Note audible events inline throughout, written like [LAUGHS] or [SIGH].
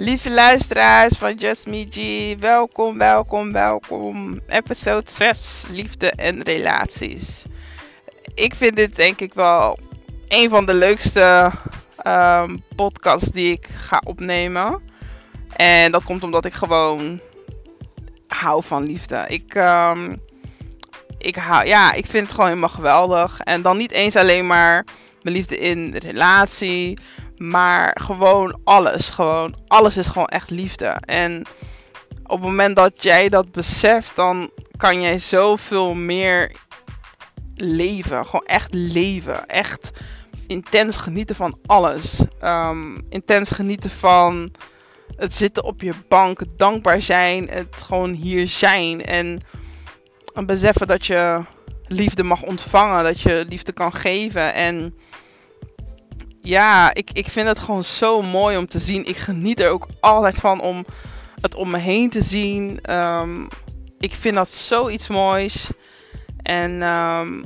Lieve luisteraars van Just Me G, welkom, welkom, welkom. Episode 6, liefde en relaties. Ik vind dit denk ik wel een van de leukste ehm, podcasts die ik ga opnemen. En dat komt omdat ik gewoon hou van liefde. Ik, ehm, ik, hou, ja, ik vind het gewoon helemaal geweldig. En dan niet eens alleen maar mijn liefde in relatie maar gewoon alles. Gewoon, alles is gewoon echt liefde. En op het moment dat jij dat beseft, dan kan jij zoveel meer leven. Gewoon echt leven. Echt intens genieten van alles. Um, intens genieten van het zitten op je bank, het dankbaar zijn, het gewoon hier zijn. En beseffen dat je liefde mag ontvangen, dat je liefde kan geven. En ja, ik, ik vind het gewoon zo mooi om te zien. Ik geniet er ook altijd van om het om me heen te zien. Ehm, ik vind dat zoiets moois. En um,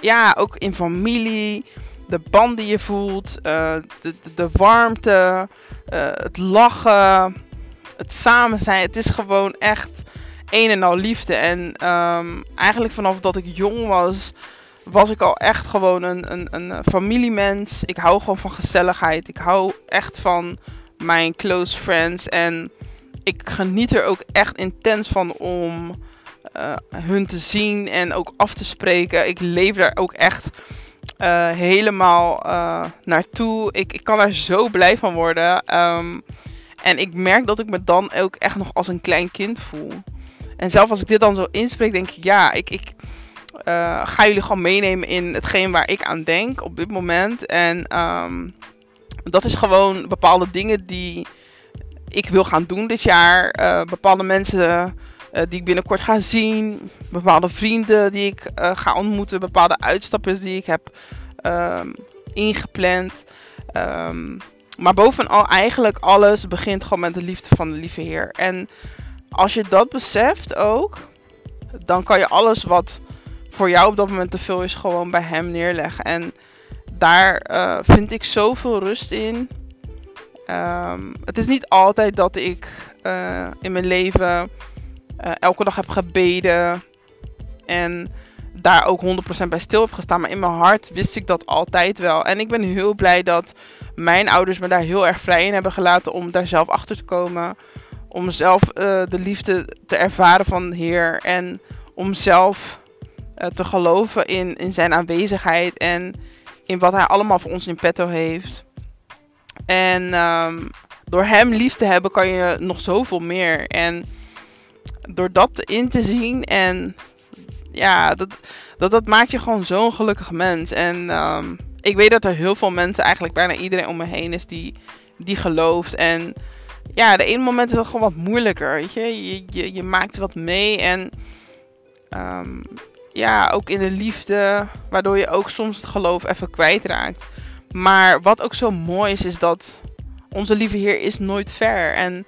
ja, ook in familie. De band die je voelt. Uh, de, de, warmte. Uh, het lachen. Het samen zijn. Het is gewoon echt een en al liefde. En um, eigenlijk vanaf dat ik jong was was ik al echt gewoon een, een, een familiemens. Ik hou gewoon van gezelligheid. Ik hou echt van mijn close friends. En ik geniet er ook echt intens van om uh, hun te zien en ook af te spreken. Ik leef daar ook echt uh, helemaal uh, naartoe. Ik, ik kan daar zo blij van worden. Um, en ik merk dat ik me dan ook echt nog als een klein kind voel. En zelf als ik dit dan zo inspreek, denk ik, ja, ik, ik, uh, ga jullie gewoon meenemen in hetgeen waar ik aan denk op dit moment. En um, dat is gewoon bepaalde dingen die ik wil gaan doen dit jaar. Uh, bepaalde mensen uh, die ik binnenkort ga zien. Bepaalde vrienden die ik ga ontmoeten. Bepaalde uitstapjes die ik heb um, ingepland. Um, maar bovenal eigenlijk alles begint gewoon met de liefde van de lieve Heer. En als je dat beseft ook, dan kan je alles wat voor jou op dat moment te veel is, gewoon bij hem neerleggen. En daar uh, vind ik zoveel rust in. Um, het is niet altijd dat ik uh, in mijn leven uh, elke dag heb gebeden. En daar ook 100% bij stil heb gestaan. Maar in mijn hart wist ik dat altijd wel. En ik ben heel blij dat mijn ouders me daar heel erg vrij in hebben gelaten om daar zelf achter te komen. Om zelf de liefde te ervaren van de Heer. En om zelf te geloven in, in zijn aanwezigheid en in wat hij allemaal voor ons in petto heeft. En um, door hem lief te hebben kan je nog zoveel meer. En door dat in te zien en ja, dat, dat, dat maakt je gewoon zo'n gelukkig mens. En um, ik weet dat er heel veel mensen, eigenlijk bijna iedereen om me heen is die, die gelooft. En ja, de ene moment is het gewoon wat moeilijker, weet je. Je, je, je maakt wat mee en um, ja, ook in de liefde, waardoor je ook soms het geloof even kwijtraakt. Maar wat ook zo mooi is, is dat onze lieve Heer is nooit ver. En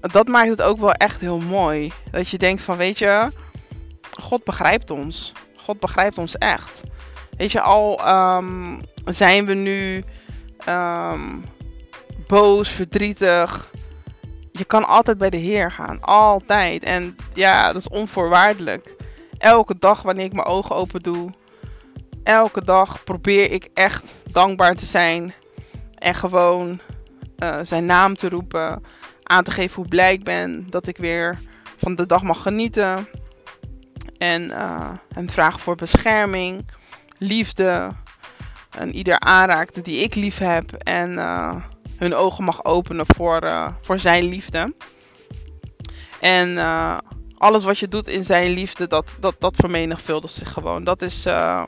dat maakt het ook wel echt heel mooi. Dat je denkt van, weet je, God begrijpt ons. God begrijpt ons echt. Weet je, al um, zijn we nu um, boos, verdrietig. Je kan altijd bij de Heer gaan. Altijd. En ja, dat is onvoorwaardelijk elke dag wanneer ik mijn ogen open doe, elke dag probeer ik echt dankbaar te zijn. En gewoon uh, zijn naam te roepen. Aan te geven hoe blij ik ben dat ik weer van de dag mag genieten. En uh, hem vragen voor bescherming, liefde. En ieder aanraakte die ik lief heb. En uh, hun ogen mag openen voor, voor zijn liefde. En alles wat je doet in zijn liefde, dat, dat, dat vermenigvuldigt zich gewoon. Dat is uh,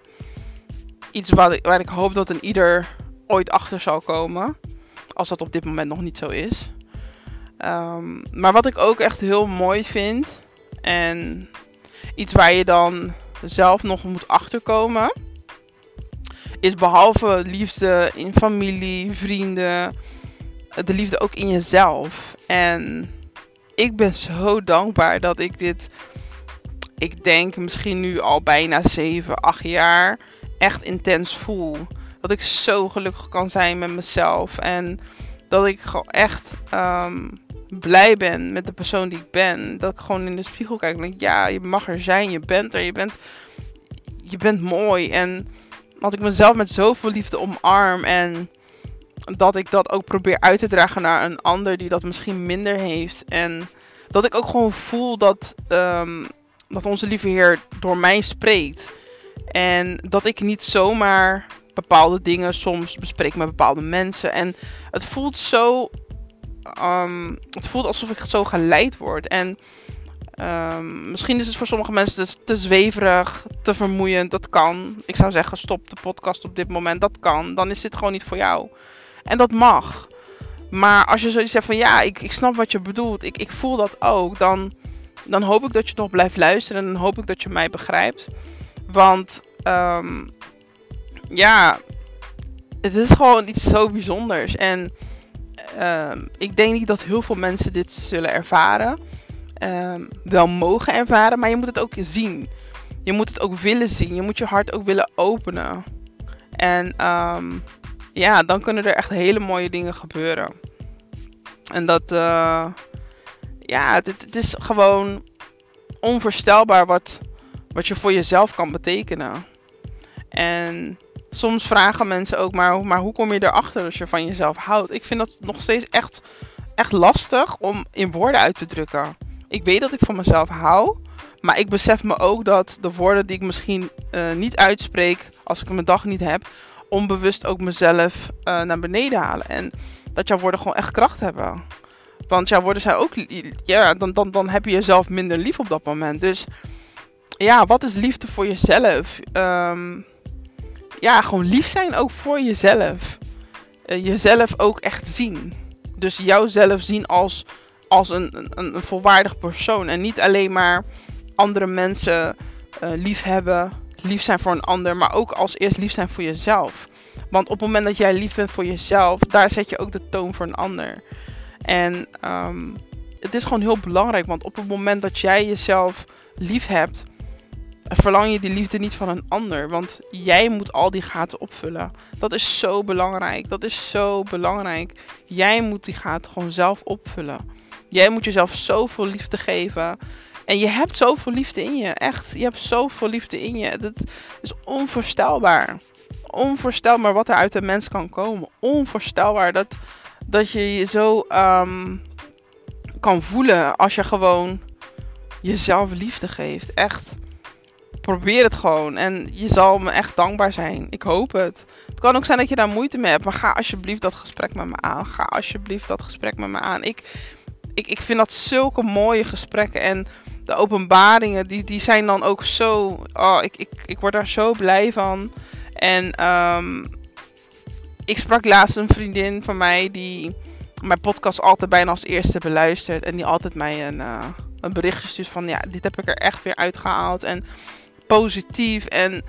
iets waar ik, waar ik hoop dat een ieder ooit achter zal komen. Als dat op dit moment nog niet zo is. Um, maar wat ik ook echt heel mooi vind. En iets waar je dan zelf nog moet achterkomen. Is behalve liefde in familie, vrienden. De liefde ook in jezelf. En ik ben zo dankbaar dat ik dit, ik denk misschien nu al bijna 7, 8 jaar, echt intens voel. Dat ik zo gelukkig kan zijn met mezelf. En Dat ik gewoon echt ehm, blij ben met de persoon die ik ben. Dat ik gewoon in de spiegel kijk en denk, ja, je mag er zijn, je bent er, je bent, je bent mooi. En dat ik mezelf met zoveel liefde omarm en dat ik dat ook probeer uit te dragen naar een ander die dat misschien minder heeft. En dat ik ook gewoon voel dat, ehm, dat onze lieve Heer door mij spreekt. En dat ik niet zomaar bepaalde dingen soms bespreek met bepaalde mensen. En het voelt zo. Um, het voelt alsof ik zo geleid word. En um, misschien is het voor sommige mensen te, te zweverig, te vermoeiend. Dat kan. Ik zou zeggen: stop de podcast op dit moment. Dat kan. Dan is dit gewoon niet voor jou. En dat mag. Maar als je zoiets zegt van ja, ik, ik snap wat je bedoelt. Ik, ik voel dat ook. Dan, dan hoop ik dat je nog blijft luisteren. En dan hoop ik dat je mij begrijpt. Want um, ja, het is gewoon iets zo bijzonders. En um, ik denk niet dat heel veel mensen dit zullen ervaren. Um, wel mogen ervaren, maar je moet het ook zien. Je moet het ook willen zien. Je moet je hart ook willen openen. En um, ja, dan kunnen er echt hele mooie dingen gebeuren. En dat, uh, ja, het, het, is gewoon onvoorstelbaar wat, wat je voor jezelf kan betekenen. En soms vragen mensen ook maar, maar hoe kom je erachter als je van jezelf houdt? Ik vind dat nog steeds echt, echt lastig om in woorden uit te drukken. Ik weet dat ik van mezelf hou. Maar ik besef me ook dat de woorden die ik misschien uh, niet uitspreek als ik mijn dag niet heb, onbewust ook mezelf uh, naar beneden halen. En dat jouw woorden gewoon echt kracht hebben. Want jouw woorden zijn ook. Ja, dan, dan, dan heb je jezelf minder lief op dat moment. Dus ja, wat is liefde voor jezelf? Um, ja, gewoon lief zijn ook voor jezelf. Uh, jezelf ook echt zien. Dus jouzelf zien als, als een, een, een volwaardig persoon. En niet alleen maar andere mensen uh, lief hebben, lief zijn voor een ander, maar ook als eerst lief zijn voor jezelf. Want op het moment dat jij lief bent voor jezelf, daar zet je ook de toon voor een ander. En um, het is gewoon heel belangrijk, want op het moment dat jij jezelf lief hebt, verlang je die liefde niet van een ander. Want jij moet al die gaten opvullen. Dat is zo belangrijk. Dat is zo belangrijk. Jij moet die gaten gewoon zelf opvullen. Jij moet jezelf zoveel liefde geven. En je hebt zoveel liefde in je. Echt, je hebt zoveel liefde in je. Dat is onvoorstelbaar. Onvoorstelbaar wat er uit een mens kan komen. Onvoorstelbaar dat, dat je je zo um, kan voelen als je gewoon jezelf liefde geeft. Echt probeer het gewoon. En je zal me echt dankbaar zijn. Ik hoop het. Het kan ook zijn dat je daar moeite mee hebt. Maar ga alsjeblieft dat gesprek met me aan. Ga alsjeblieft dat gesprek met me aan. Ik, ik, ik vind dat zulke mooie gesprekken. En de openbaringen, die, die zijn dan ook zo. Oh, ik, ik, ik word daar zo blij van. En um, ik sprak laatst een vriendin van mij die mijn podcast altijd bijna als eerste beluistert. En die altijd mij een, uh, een berichtje stuurt van ja, dit heb ik er echt weer uitgehaald. En positief. En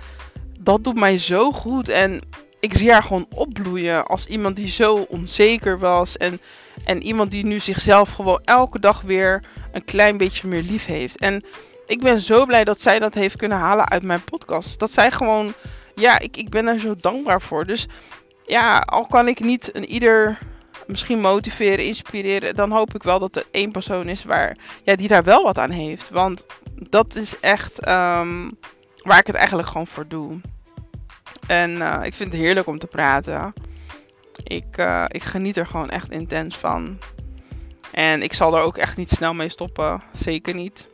dat doet mij zo goed. En ik zie haar gewoon opbloeien als iemand die zo onzeker was. En, en iemand die nu zichzelf gewoon elke dag weer een klein beetje meer lief heeft. En ik ben zo blij dat zij dat heeft kunnen halen uit mijn podcast. Dat zij gewoon, ja, ik, ik ben er zo dankbaar voor. Dus ja, al kan ik niet een ieder misschien motiveren, inspireren, dan hoop ik wel dat er één persoon is waar, ja, die daar wel wat aan heeft. Want dat is echt um, waar ik het eigenlijk gewoon voor doe. En uh, ik vind het heerlijk om te praten. Ik, uh, ik geniet er gewoon echt intens van. En ik zal er ook echt niet snel mee stoppen. Zeker niet.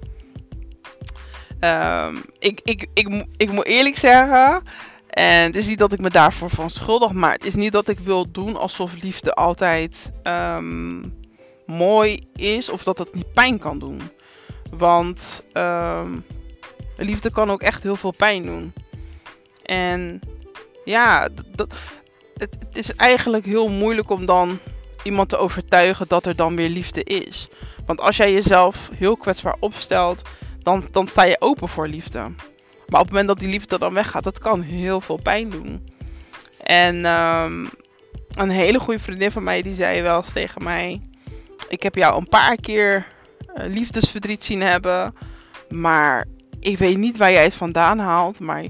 Um, ik, ik, ik, ik, moet eerlijk zeggen. En het is niet dat ik me daarvoor van schuldig, maar het is niet dat ik wil doen alsof liefde altijd um, mooi is of dat het niet pijn kan doen. Want um, liefde kan ook echt heel veel pijn doen. En ja, dat, het is eigenlijk heel moeilijk om dan iemand te overtuigen dat er dan weer liefde is. Want als jij jezelf heel kwetsbaar opstelt, dan, dan sta je open voor liefde. Maar op het moment dat die liefde dan weggaat, dat kan heel veel pijn doen. En um, een hele goede vriendin van mij, die zei wel eens tegen mij... Ik heb jou een paar keer uh, liefdesverdriet zien hebben. Maar ik weet niet waar jij het vandaan haalt. Maar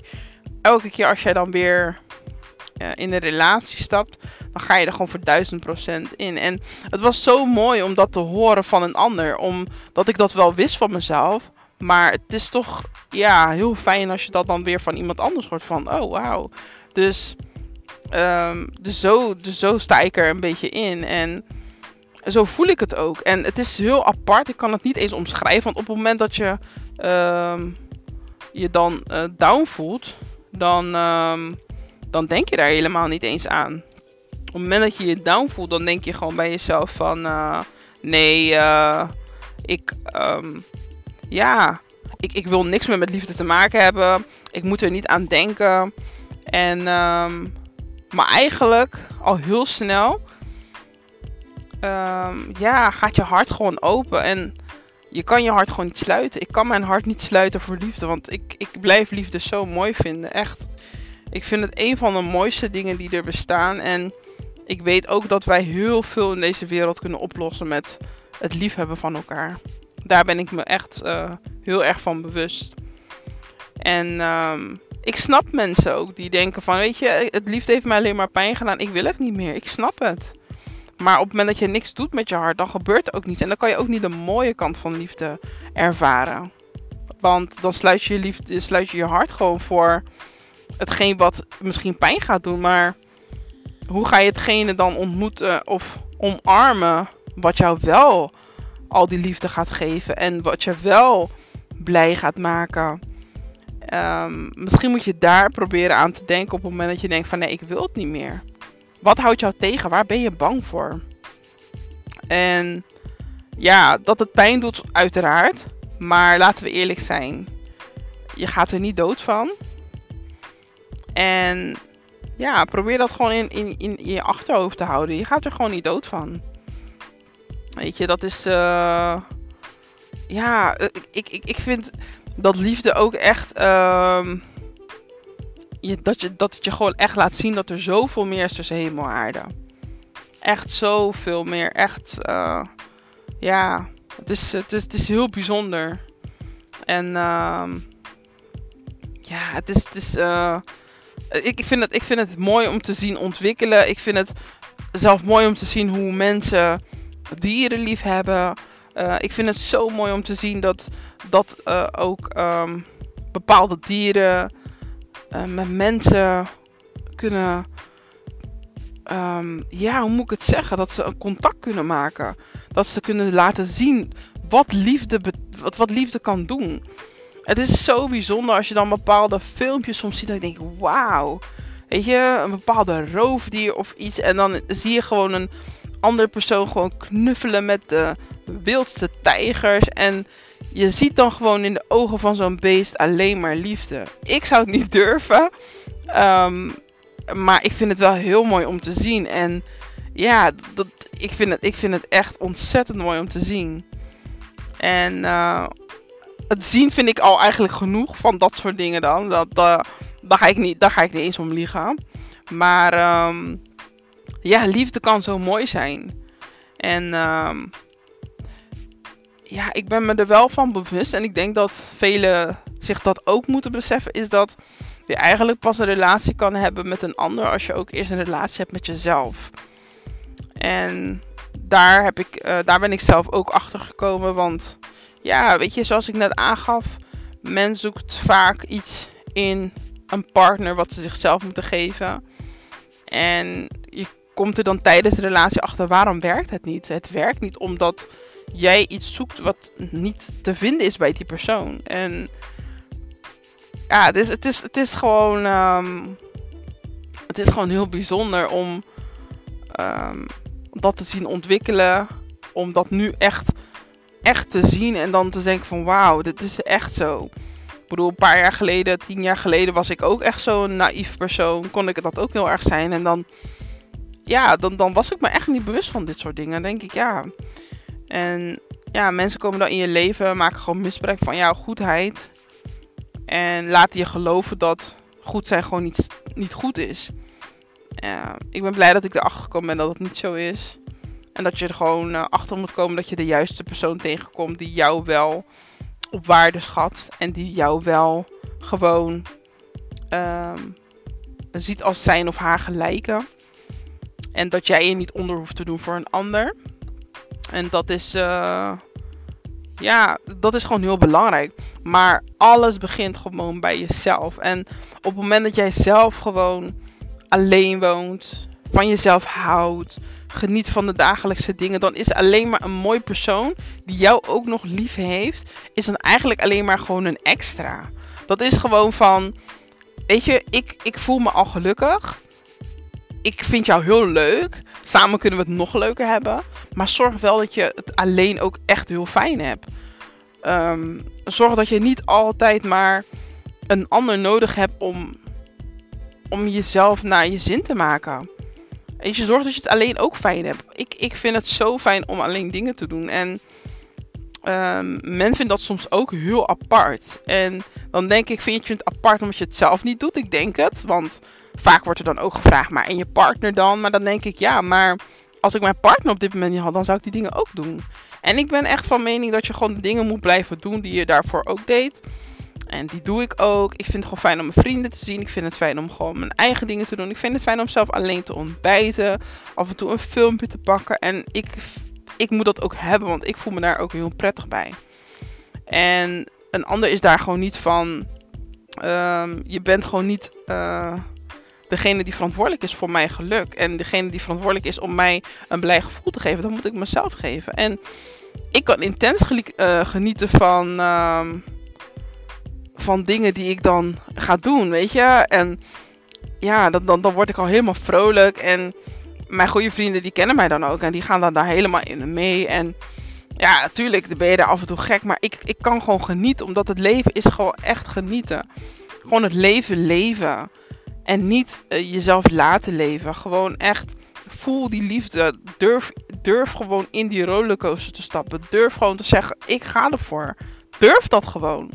elke keer als jij dan weer uh, in een relatie stapt, dan ga je er gewoon voor duizend procent in. En het was zo mooi om dat te horen van een ander, omdat ik dat wel wist van mezelf. Maar het is toch ja, heel fijn als je dat dan weer van iemand anders hoort van, oh wauw. Dus, um, dus, zo, dus zo sta ik er een beetje in. En zo voel ik het ook. En het is heel apart. Ik kan het niet eens omschrijven. Want op het moment dat je um, je dan uh, down voelt, dan, um, dan denk je daar helemaal niet eens aan. Op het moment dat je je down voelt, dan denk je gewoon bij jezelf van... Uh, nee, uh, ik... Um, ja, ik, ik wil niks meer met liefde te maken hebben. Ik moet er niet aan denken. En, um, maar eigenlijk al heel snel um, ja, gaat je hart gewoon open. En je kan je hart gewoon niet sluiten. Ik kan mijn hart niet sluiten voor liefde. Want ik, ik blijf liefde zo mooi vinden. Echt. Ik vind het een van de mooiste dingen die er bestaan. En ik weet ook dat wij heel veel in deze wereld kunnen oplossen met het liefhebben van elkaar. Daar ben ik me echt uh, heel erg van bewust. En um, ik snap mensen ook die denken van, weet je, het liefde heeft mij alleen maar pijn gedaan. Ik wil het niet meer. Ik snap het. Maar op het moment dat je niks doet met je hart, dan gebeurt er ook niets. En dan kan je ook niet de mooie kant van liefde ervaren. Want dan sluit je je, liefde, sluit je, je hart gewoon voor hetgeen wat misschien pijn gaat doen. Maar hoe ga je hetgene dan ontmoeten of omarmen wat jou wel al die liefde gaat geven en wat je wel blij gaat maken? Um, misschien moet je daar proberen aan te denken op het moment dat je denkt van nee, ik wil het niet meer. Wat houdt jou tegen? Waar ben je bang voor? En ja, dat het pijn doet, uiteraard. Maar laten we eerlijk zijn. Je gaat er niet dood van. En ja, probeer dat gewoon in, in, in je achterhoofd te houden. Je gaat er gewoon niet dood van. Weet je, dat is. Uh, ja, ik, ik, ik vind dat liefde ook echt. Uh, je, dat, je, dat het je gewoon echt laat zien dat er zoveel meer is tussen hemel en aarde. Echt zoveel meer. Echt, uh, ja, het is, het, is, het is heel bijzonder. En uh, ja, het is, het is uh, ik, vind het, ik vind het mooi om te zien ontwikkelen. Ik vind het zelf mooi om te zien hoe mensen dieren lief hebben. Uh, ik vind het zo mooi om te zien dat, dat uh, ook um, bepaalde dieren met mensen kunnen. Um, ja, hoe moet ik het zeggen? Dat ze een contact kunnen maken. Dat ze kunnen laten zien wat liefde, wat, wat liefde kan doen. Het is zo bijzonder als je dan bepaalde filmpjes soms ziet. Dat je denkt: wauw. Weet je, een bepaalde roofdier of iets. En dan zie je gewoon een andere persoon gewoon knuffelen met de wildste tijgers. En je ziet dan gewoon in de ogen van zo'n beest alleen maar liefde. Ik zou het niet [LAUGHS] durven. Um, maar ik vind het wel heel mooi om te zien. En ja, dat, ik, vind het, ik vind het echt ontzettend mooi om te zien. En uh, het zien vind ik al eigenlijk genoeg van dat soort dingen dan. Dat, uh, daar, ga ik niet, daar ga ik niet eens om liegen. Maar um, ja, liefde kan zo mooi zijn. En um, ja, ik ben me er wel van bewust. En ik denk dat velen zich dat ook moeten beseffen. Is dat je eigenlijk pas een relatie kan hebben met een ander. Als je ook eerst een relatie hebt met jezelf. En daar, heb ik, uh, daar ben ik zelf ook achter gekomen. Want ja, weet je, zoals ik net aangaf. Men zoekt vaak iets in een partner wat ze zichzelf moeten geven. En je komt er dan tijdens de relatie achter waarom werkt het niet. Het werkt niet omdat jij iets zoekt wat niet te vinden is bij die persoon. En ja, het is, het is, het is gewoon. Um, het is gewoon heel bijzonder om um, dat te zien ontwikkelen. Om dat nu echt, echt te zien en dan te denken van wauw, dit is echt zo. Ik bedoel, een paar jaar geleden, tien jaar geleden was ik ook echt zo'n naïef persoon. Kon ik dat ook heel erg zijn. En dan, ja, dan, dan was ik me echt niet bewust van dit soort dingen. Denk ik, ja, en ja, mensen komen dan in je leven, maken gewoon misbruik van jouw goedheid. En laten je geloven dat goed zijn gewoon niet, niet goed is. Ik ben blij dat ik erachter gekomen ben dat het niet zo is. En dat je er gewoon uh, achter moet komen dat je de juiste persoon tegenkomt die jou wel op waarde schat. En die jou wel gewoon uh, ziet als zijn of haar gelijke. En dat jij je niet onder hoeft te doen voor een ander. En dat is, uh, ja, dat is gewoon heel belangrijk. Maar alles begint gewoon bij jezelf. En op het moment dat jij zelf gewoon alleen woont, van jezelf houdt, geniet van de dagelijkse dingen, dan is alleen maar een mooi persoon die jou ook nog lief heeft, is dan eigenlijk alleen maar gewoon een extra. Dat is gewoon van, weet je, ik, ik voel me al gelukkig. Ik vind jou heel leuk. Samen kunnen we het nog leuker hebben. Maar zorg wel dat je het alleen ook echt heel fijn hebt. Um, zorg dat je niet altijd maar een ander nodig hebt om, om jezelf naar je zin te maken. En je zorgt dat je het alleen ook fijn hebt. Ik, ik vind het zo fijn om alleen dingen te doen. En um, men vindt dat soms ook heel apart. En dan denk ik, vind je het apart omdat je het zelf niet doet? Ik denk het. Want vaak wordt er dan ook gevraagd, maar en je partner dan? Maar dan denk ik, ja, maar als ik mijn partner op dit moment niet had, dan zou ik die dingen ook doen. En ik ben echt van mening dat je gewoon dingen moet blijven doen die je daarvoor ook deed. En die doe ik ook. Ik vind het gewoon fijn om mijn vrienden te zien. Ik vind het fijn om gewoon mijn eigen dingen te doen. Ik vind het fijn om zelf alleen te ontbijten. Af en toe een filmpje te pakken. En ik, ik moet dat ook hebben, want ik voel me daar ook heel prettig bij. En een ander is daar gewoon niet van. Um, je bent gewoon niet. Uh, degene die verantwoordelijk is voor mijn geluk. En degene die verantwoordelijk is om mij een blij gevoel te geven, dat moet ik mezelf geven. En ik kan intens uh, genieten van, uh, van dingen die ik dan ga doen, weet je. En ja, dan, dan, dan word ik al helemaal vrolijk. En mijn goede vrienden die kennen mij dan ook. En die gaan dan daar helemaal in mee. En ja, natuurlijk ben je daar af en toe gek. Maar ik, ik kan gewoon genieten. Omdat het leven is gewoon echt genieten. Gewoon het leven leven. En niet uh, jezelf laten leven. Gewoon echt voel die liefde. Durf, durf gewoon in die rollercoaster te stappen. Durf gewoon te zeggen: ik ga ervoor. Durf dat gewoon.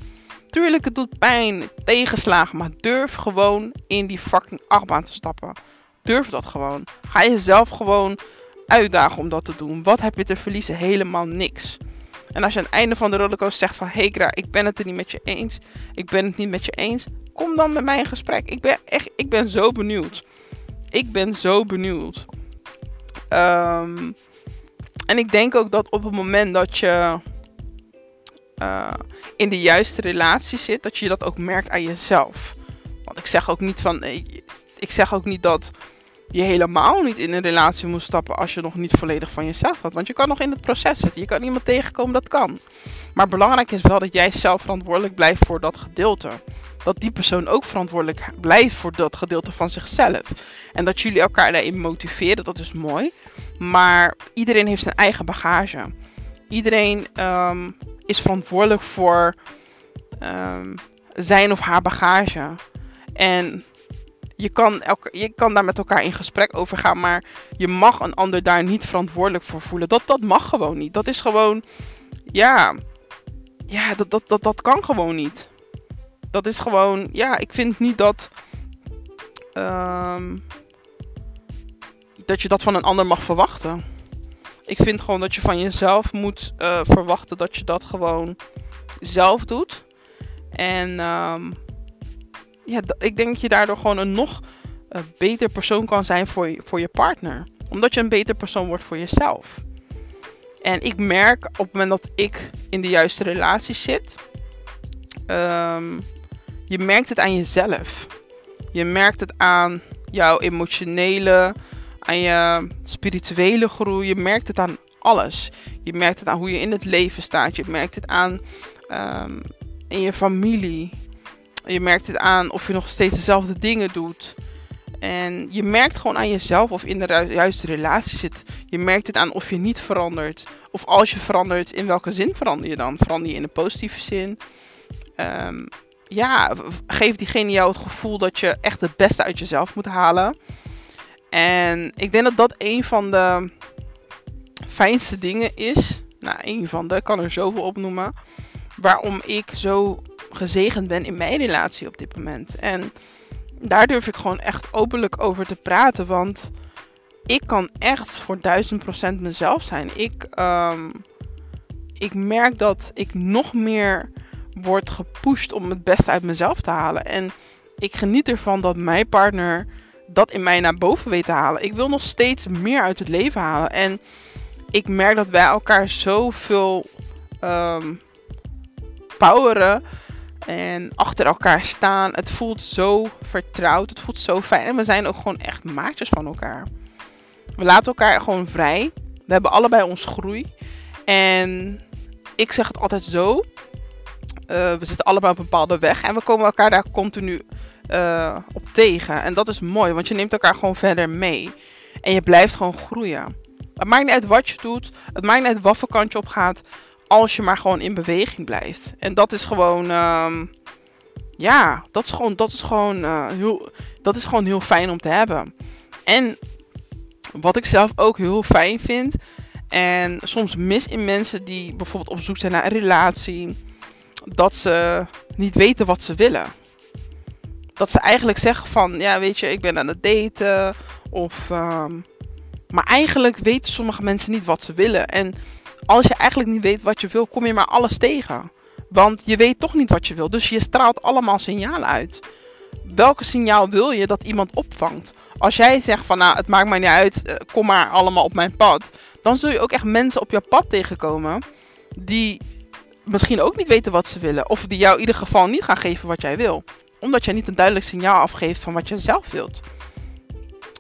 Tuurlijk, het doet pijn, tegenslagen, maar durf gewoon in die fucking achtbaan te stappen. Durf dat gewoon. Ga jezelf gewoon uitdagen om dat te doen. Wat heb je te verliezen? Helemaal niks. En als je aan het einde van de rollercoaster zegt van... Hey Gra, ik ben het er niet met je eens. Ik ben het niet met je eens. Kom dan met mij in gesprek. Ik ben echt... Ik ben zo benieuwd. Ik ben zo benieuwd. Um, en ik denk ook dat op het moment dat je... Uh, in de juiste relatie zit... Dat je dat ook merkt aan jezelf. Want ik zeg ook niet van... Ik zeg ook niet dat je helemaal niet in een relatie moet stappen als je nog niet volledig van jezelf had. Want je kan nog in het proces zitten. Je kan iemand tegenkomen, dat kan. Maar belangrijk is wel dat jij zelf verantwoordelijk blijft voor dat gedeelte. Dat die persoon ook verantwoordelijk blijft voor dat gedeelte van zichzelf. En dat jullie elkaar daarin motiveren, dat is mooi. Maar iedereen heeft zijn eigen bagage. Iedereen um, is verantwoordelijk voor um, zijn of haar bagage. En je kan, elke, je kan daar met elkaar in gesprek over gaan, maar je mag een ander daar niet verantwoordelijk voor voelen. Dat, dat mag gewoon niet. Dat is gewoon, ja, ja dat, dat, dat, dat kan gewoon niet. Dat is gewoon, ja, ik vind niet dat, um, dat je dat van een ander mag verwachten. Ik vind gewoon dat je van jezelf moet uh, verwachten dat je dat gewoon zelf doet. En um, ja, ik denk dat je daardoor gewoon een nog uh, beter persoon kan zijn voor je, voor je partner. Omdat je een beter persoon wordt voor jezelf. En ik merk op het moment dat ik in de juiste relatie zit, um, je merkt het aan jezelf. Je merkt het aan jouw emotionele, aan je spirituele groei. Je merkt het aan alles. Je merkt het aan hoe je in het leven staat. Je merkt het aan um, in je familie. Je merkt het aan of je nog steeds dezelfde dingen doet. En je merkt gewoon aan jezelf of in de juiste relatie zit. Je merkt het aan of je niet verandert. Of als je verandert, in welke zin verander je dan? Verander je in een positieve zin? Um, ja, geef diegene jou het gevoel dat je echt het beste uit jezelf moet halen. En ik denk dat dat een van de fijnste dingen is. Nou, een van de, ik kan er zoveel opnoemen. Waarom ik zo gezegend ben in mijn relatie op dit moment. En daar durf ik gewoon echt openlijk over te praten. Want ik kan echt voor duizend procent mezelf zijn. Ik, um, ik merk dat ik nog meer word gepusht om het beste uit mezelf te halen. En ik geniet ervan dat mijn partner dat in mij naar boven weet te halen. Ik wil nog steeds meer uit het leven halen. En ik merk dat wij elkaar zoveel um, poweren en achter elkaar staan. Het voelt zo vertrouwd. Het voelt zo fijn. En we zijn ook gewoon echt maatjes van elkaar. We laten elkaar gewoon vrij. We hebben allebei ons groei. En ik zeg het altijd zo. Uh, we zitten allebei op een bepaalde weg. En we komen elkaar daar continu uh, op tegen. En dat is mooi. Want je neemt elkaar gewoon verder mee. En je blijft gewoon groeien. Het maakt niet uit wat je doet. Het maakt niet uit wat voor kant je op gaat. Als je maar gewoon in beweging blijft. En dat is gewoon. Um, ja, dat is gewoon, dat is gewoon, uh, heel, dat is gewoon heel fijn om te hebben. En wat ik zelf ook heel fijn vind. En soms mis in mensen die bijvoorbeeld op zoek zijn naar een relatie. Dat ze niet weten wat ze willen. Dat ze eigenlijk zeggen van, ja weet je, ik ben aan het daten. Of, um, maar eigenlijk weten sommige mensen niet wat ze willen. En als je eigenlijk niet weet wat je wil, kom je maar alles tegen. Want je weet toch niet wat je wil. Dus je straalt allemaal signalen uit. Welke signaal wil je dat iemand opvangt? Als jij zegt van nou, het maakt mij niet uit, eh, kom maar allemaal op mijn pad. Dan zul je ook echt mensen op je pad tegenkomen die misschien ook niet weten wat ze willen. Of die jou in ieder geval niet gaan geven wat jij wil. Omdat jij niet een duidelijk signaal afgeeft van wat je zelf wilt.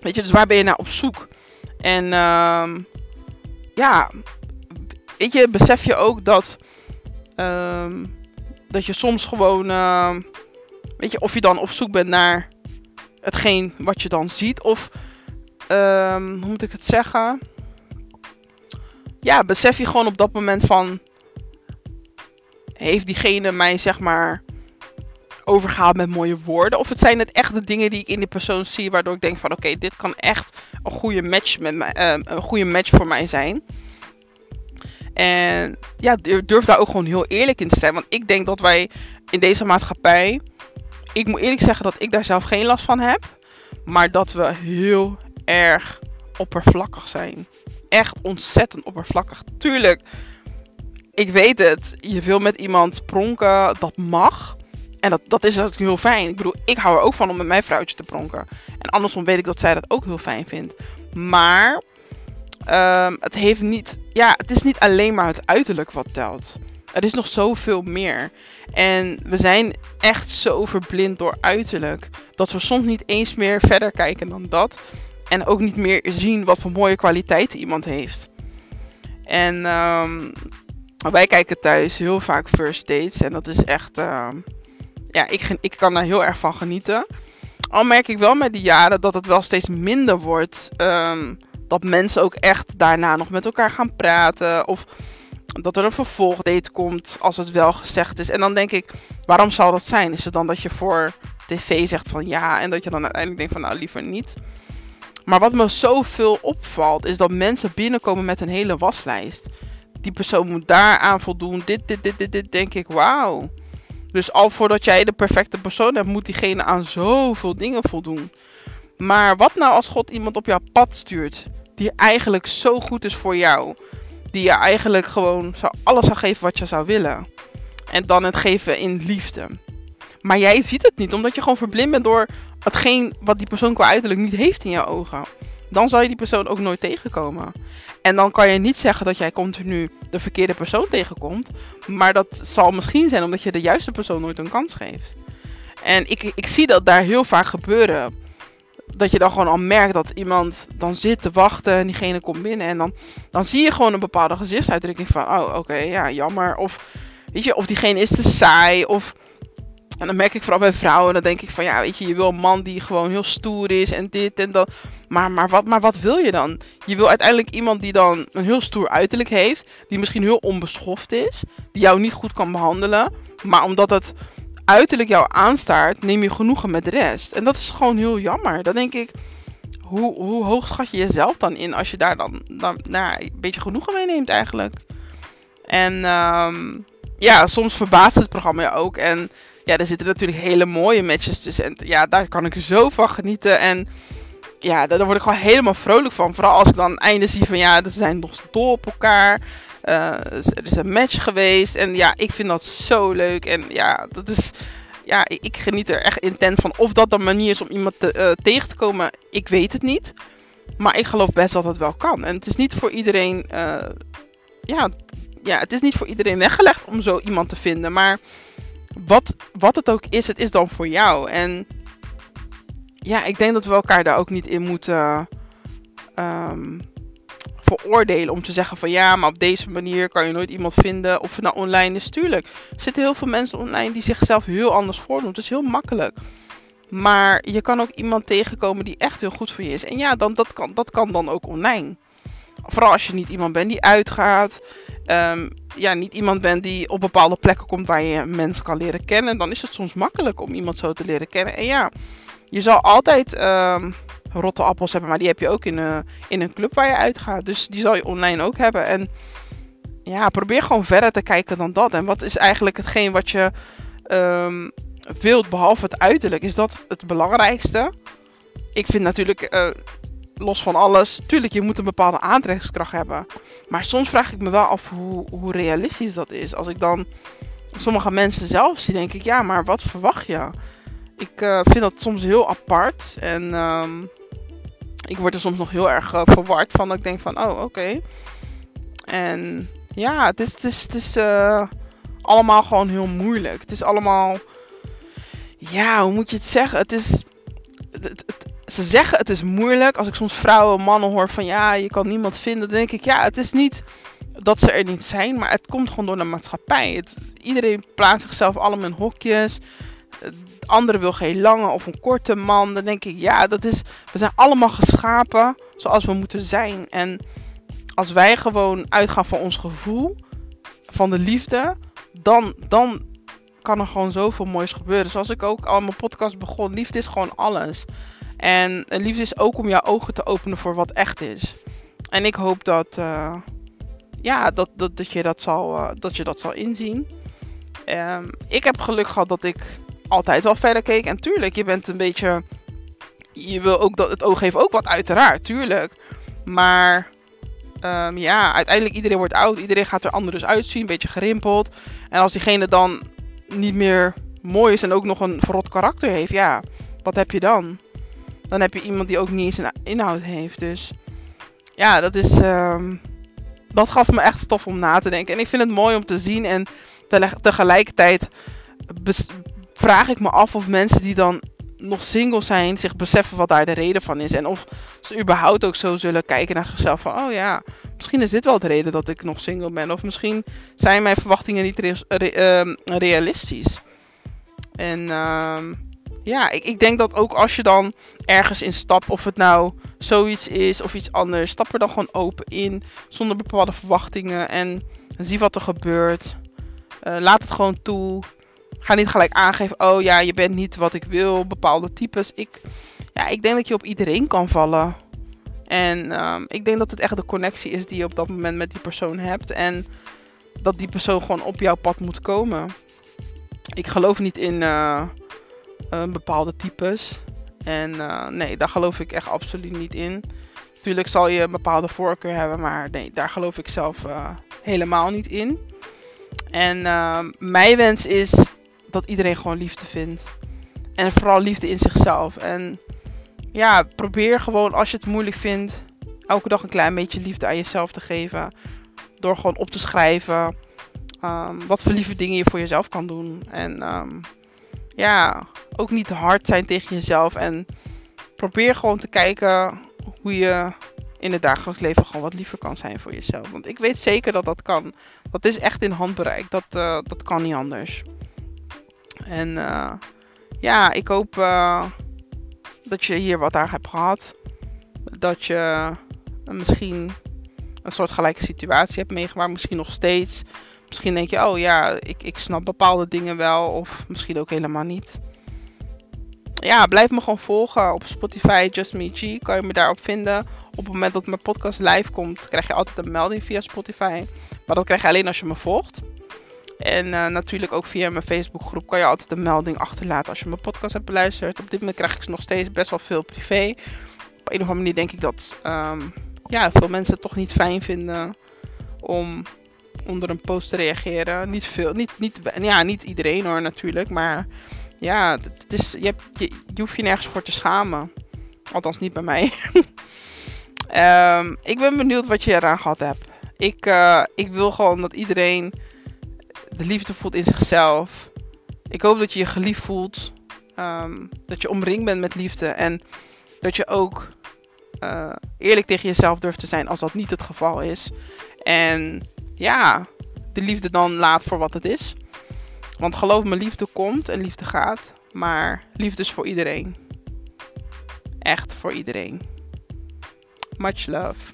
Weet je, dus waar ben je naar op zoek? En uh, ja, weet je, besef je ook dat, uh, dat je soms gewoon, uh, weet je, of je dan op zoek bent naar hetgeen wat je dan ziet, of ehm, hoe moet ik het zeggen? Ja, besef je gewoon op dat moment van, heeft diegene mij zeg maar overgehaald met mooie woorden? Of het zijn het echt de dingen die ik in die persoon zie, waardoor ik denk van oké, dit kan echt een goede match met uh, een goede match voor mij zijn. En ja, durf daar ook gewoon heel eerlijk in te zijn. Want ik denk dat wij in deze maatschappij. Ik moet eerlijk zeggen dat ik daar zelf geen last van heb. Maar dat we heel erg oppervlakkig zijn. Echt ontzettend oppervlakkig. Tuurlijk, ik weet het. Je wil met iemand pronken, dat mag. En dat, dat is natuurlijk heel fijn. Ik bedoel, ik hou er ook van om met mijn vrouwtje te pronken. En andersom weet ik dat zij dat ook heel fijn vindt. Maar um, het heeft niet. Ja, het is niet alleen maar het uiterlijk wat telt. Er is nog zoveel meer. En we zijn echt zo verblind door uiterlijk. Dat we soms niet eens meer verder kijken dan dat. En ook niet meer zien wat voor mooie kwaliteiten iemand heeft. En um, wij kijken thuis heel vaak first dates. En dat is echt. Uh, ja, ik, ik kan daar heel erg van genieten. Al merk ik wel met die jaren dat het wel steeds minder wordt. Um, dat mensen ook echt daarna nog met elkaar gaan praten. Of dat er een vervolgdate komt als het wel gezegd is. En dan denk ik, waarom zou dat zijn? Is het dan dat je voor tv zegt van ja en dat je dan uiteindelijk denkt van nou liever niet? Maar wat me zoveel opvalt is dat mensen binnenkomen met een hele waslijst. Die persoon moet daaraan voldoen. Dit, dit, dit, dit, dit. Denk ik, wauw. Dus al voordat jij de perfecte persoon hebt, moet diegene aan zoveel dingen voldoen. Maar wat nou als God iemand op jouw pad stuurt die eigenlijk zo goed is voor jou? Die je eigenlijk gewoon zou, alles zou geven wat je zou willen. En dan het geven in liefde. Maar jij ziet het niet, omdat je gewoon verblind bent door hetgeen wat die persoon qua uiterlijk niet heeft in je ogen. Dan zal je die persoon ook nooit tegenkomen. En dan kan je niet zeggen dat jij continu de verkeerde persoon tegenkomt. Maar dat zal misschien zijn omdat je de juiste persoon nooit een kans geeft. En ik, ik zie dat daar heel vaak gebeuren. Dat je dan gewoon al merkt dat iemand dan zit te wachten en diegene komt binnen. En dan, dan zie je gewoon een bepaalde gezichtsuitdrukking van, oh oké, ja, jammer. Of, weet je, of diegene is te saai. Of en dan merk ik vooral bij vrouwen, dan denk ik van ja, weet je, je wil een man die gewoon heel stoer is en dit en dat. Maar, maar, wat, maar wat wil je dan? Je wil uiteindelijk iemand die dan een heel stoer uiterlijk heeft, die misschien heel onbeschoft is, die jou niet goed kan behandelen. Maar omdat het uiterlijk jou aanstaart, neem je genoegen met de rest. En dat is gewoon heel jammer. Dan denk ik, hoe, hoe hoog schat je jezelf dan in als je daar dan, dan nou, een beetje genoegen mee neemt eigenlijk? En um, ja, soms verbaast het programma ook. En ja, er zitten natuurlijk hele mooie matches tussen. En ja, daar kan ik zo van genieten. En ja, daar, word ik gewoon helemaal vrolijk van. Vooral als ik dan einde zie van ja, ze zijn nog dol op elkaar. Uh, er is een match geweest. En ja, ik vind dat zo leuk. En ja, dat is. ja, ik, ik, geniet er echt intent van. Of dat een manier is om iemand te, uh, tegen te komen, ik weet het niet. Maar ik geloof best dat het wel kan. En het is niet voor iedereen. Uh, ja, ja, het is niet voor iedereen weggelegd om zo iemand te vinden. Maar wat, wat het ook is, het is dan voor jou. En ja, ik denk dat we elkaar daar ook niet in moeten um, veroordelen. Om te zeggen van ja, maar op deze manier kan je nooit iemand vinden. Of het nou online is. Tuurlijk, er zitten heel veel mensen online die zichzelf heel anders voordoen. Het is heel makkelijk. Maar je kan ook iemand tegenkomen die echt heel goed voor je is. En ja, dan, dat, kan, dat kan dan ook online. Vooral als je niet iemand bent die uitgaat. Um, ja, niet iemand bent die op bepaalde plekken komt waar je mensen kan leren kennen. Dan is het soms makkelijk om iemand zo te leren kennen. En ja, je zal altijd um, rotte appels hebben, maar die heb je ook in een, in een club waar je uitgaat. Dus die zal je online ook hebben. En ja, probeer gewoon verder te kijken dan dat. En wat is eigenlijk hetgeen wat je um, wilt, behalve het uiterlijk? Is dat het belangrijkste? Ik vind natuurlijk, uh, los van alles, tuurlijk, je moet een bepaalde aantrekkingskracht hebben. Maar soms vraag ik me wel af hoe, hoe realistisch dat is. Als ik dan sommige mensen zelf zie, denk ik, ja, maar wat verwacht je? Ik uh, vind dat soms heel apart. En um, ik word er soms nog heel erg uh, verward van. Dat ik denk van, oh, oké. En ja, het is, het is, het is uh, allemaal gewoon heel moeilijk. Het is allemaal, ja, hoe moet je het zeggen? Het is, ze zeggen het is moeilijk. Als ik soms vrouwen, mannen hoor van, ja, je kan niemand vinden. Dan denk ik, ja, het is niet dat ze er niet zijn. Maar het komt gewoon door de maatschappij. Iedereen plaatst zichzelf allemaal in hokjes de andere wil geen lange of een korte man. Dan denk ik, ja, dat is. We zijn allemaal geschapen zoals we moeten zijn. En als wij gewoon uitgaan van ons gevoel, van de liefde, dan, dan kan er gewoon zoveel moois gebeuren. Zoals ik ook al mijn podcast begon, liefde is gewoon alles. En liefde is ook om jouw ogen te openen voor wat echt is. En ik hoop dat, uh, ja, dat, dat, dat, je dat, zal, uh, dat je dat zal inzien. Um, ik heb geluk gehad dat ik altijd wel verder keek. En tuurlijk, je bent een beetje. Je wil ook dat het oog heeft ook wat, uiteraard, tuurlijk. Maar um, ja, uiteindelijk iedereen wordt oud. Iedereen gaat er anders uitzien. Een beetje gerimpeld. En als diegene dan niet meer mooi is en ook nog een verrot karakter heeft, ja, wat heb je dan? Dan heb je iemand die ook niet eens een inhoud heeft. Dus ja, dat is. Um, dat gaf me echt stof om na te denken. En ik vind het mooi om te zien. En tegelijkertijd vraag ik me af of mensen die dan nog single zijn zich beseffen wat daar de reden van is. En of ze überhaupt ook zo zullen kijken naar zichzelf van, oh ja, misschien is dit wel de reden dat ik nog single ben. Of misschien zijn mijn verwachtingen niet uh, realistisch. En uh, ja, ik, ik denk dat ook als je dan ergens in stapt, of het nou zoiets is of iets anders, stap er dan gewoon open in, zonder bepaalde verwachtingen en zie wat er gebeurt. Uh, laat het gewoon toe. Ga niet gelijk aangeven, oh ja, je bent niet wat ik wil, bepaalde types. Ik, ja, ik denk dat je op iedereen kan vallen. En um, ik denk dat het echt de connectie is die je op dat moment met die persoon hebt. En dat die persoon gewoon op jouw pad moet komen. Ik geloof niet in uh, uh, bepaalde types. En uh, nee, daar geloof ik echt absoluut niet in. Natuurlijk zal je een bepaalde voorkeur hebben, maar nee, daar geloof ik zelf helemaal niet in. En ehm, mijn wens is dat iedereen gewoon liefde vindt. En vooral liefde in zichzelf. En ja, probeer gewoon als je het moeilijk vindt, elke dag een klein beetje liefde aan jezelf te geven. Door gewoon op te schrijven um, wat voor lieve dingen je voor jezelf kan doen. En um, ja, ook niet hard zijn tegen jezelf. En probeer gewoon te kijken hoe je in het dagelijks leven gewoon wat liever kan zijn voor jezelf. Want ik weet zeker dat dat kan. Dat is echt in handbereik. Dat, uh, dat kan niet anders. En uh, ja, ik hoop uh, dat je hier wat aan hebt gehad. Dat je misschien een soort gelijke situatie hebt meegemaakt. Misschien nog steeds. Misschien denk je, oh ja, ik, ik snap bepaalde dingen wel. Of misschien ook helemaal niet. Ja, blijf me gewoon volgen op Spotify, Just Me G. Kan je me daarop vinden. Op het moment dat mijn podcast live komt, krijg je altijd een melding via Spotify. Maar dat krijg je alleen als je me volgt. En uh, natuurlijk ook via mijn Facebookgroep kan je altijd een melding achterlaten als je mijn podcast hebt beluisterd. Op dit moment krijg ik nog steeds best wel veel privé. Op een of andere manier denk ik dat um, ja, veel mensen het toch niet fijn vinden om onder een post te reageren. Niet veel, niet, niet, ja, niet iedereen hoor natuurlijk, maar ja, het is, je, hebt, je, hoeft je nergens voor te schamen. Althans niet bij mij. [LAUGHS] Ehm, ik ben benieuwd wat je eraan gehad hebt. Ik, uh, ik wil gewoon dat iedereen de liefde voelt in zichzelf. Ik hoop dat je je geliefd voelt. Um, dat je omringd bent met liefde. En dat je ook uh, eerlijk tegen jezelf durft te zijn als dat niet het geval is. En ja, de liefde dan laat voor wat het is. Want geloof me, liefde komt en liefde gaat. Maar liefde is voor iedereen. Echt voor iedereen. Much love.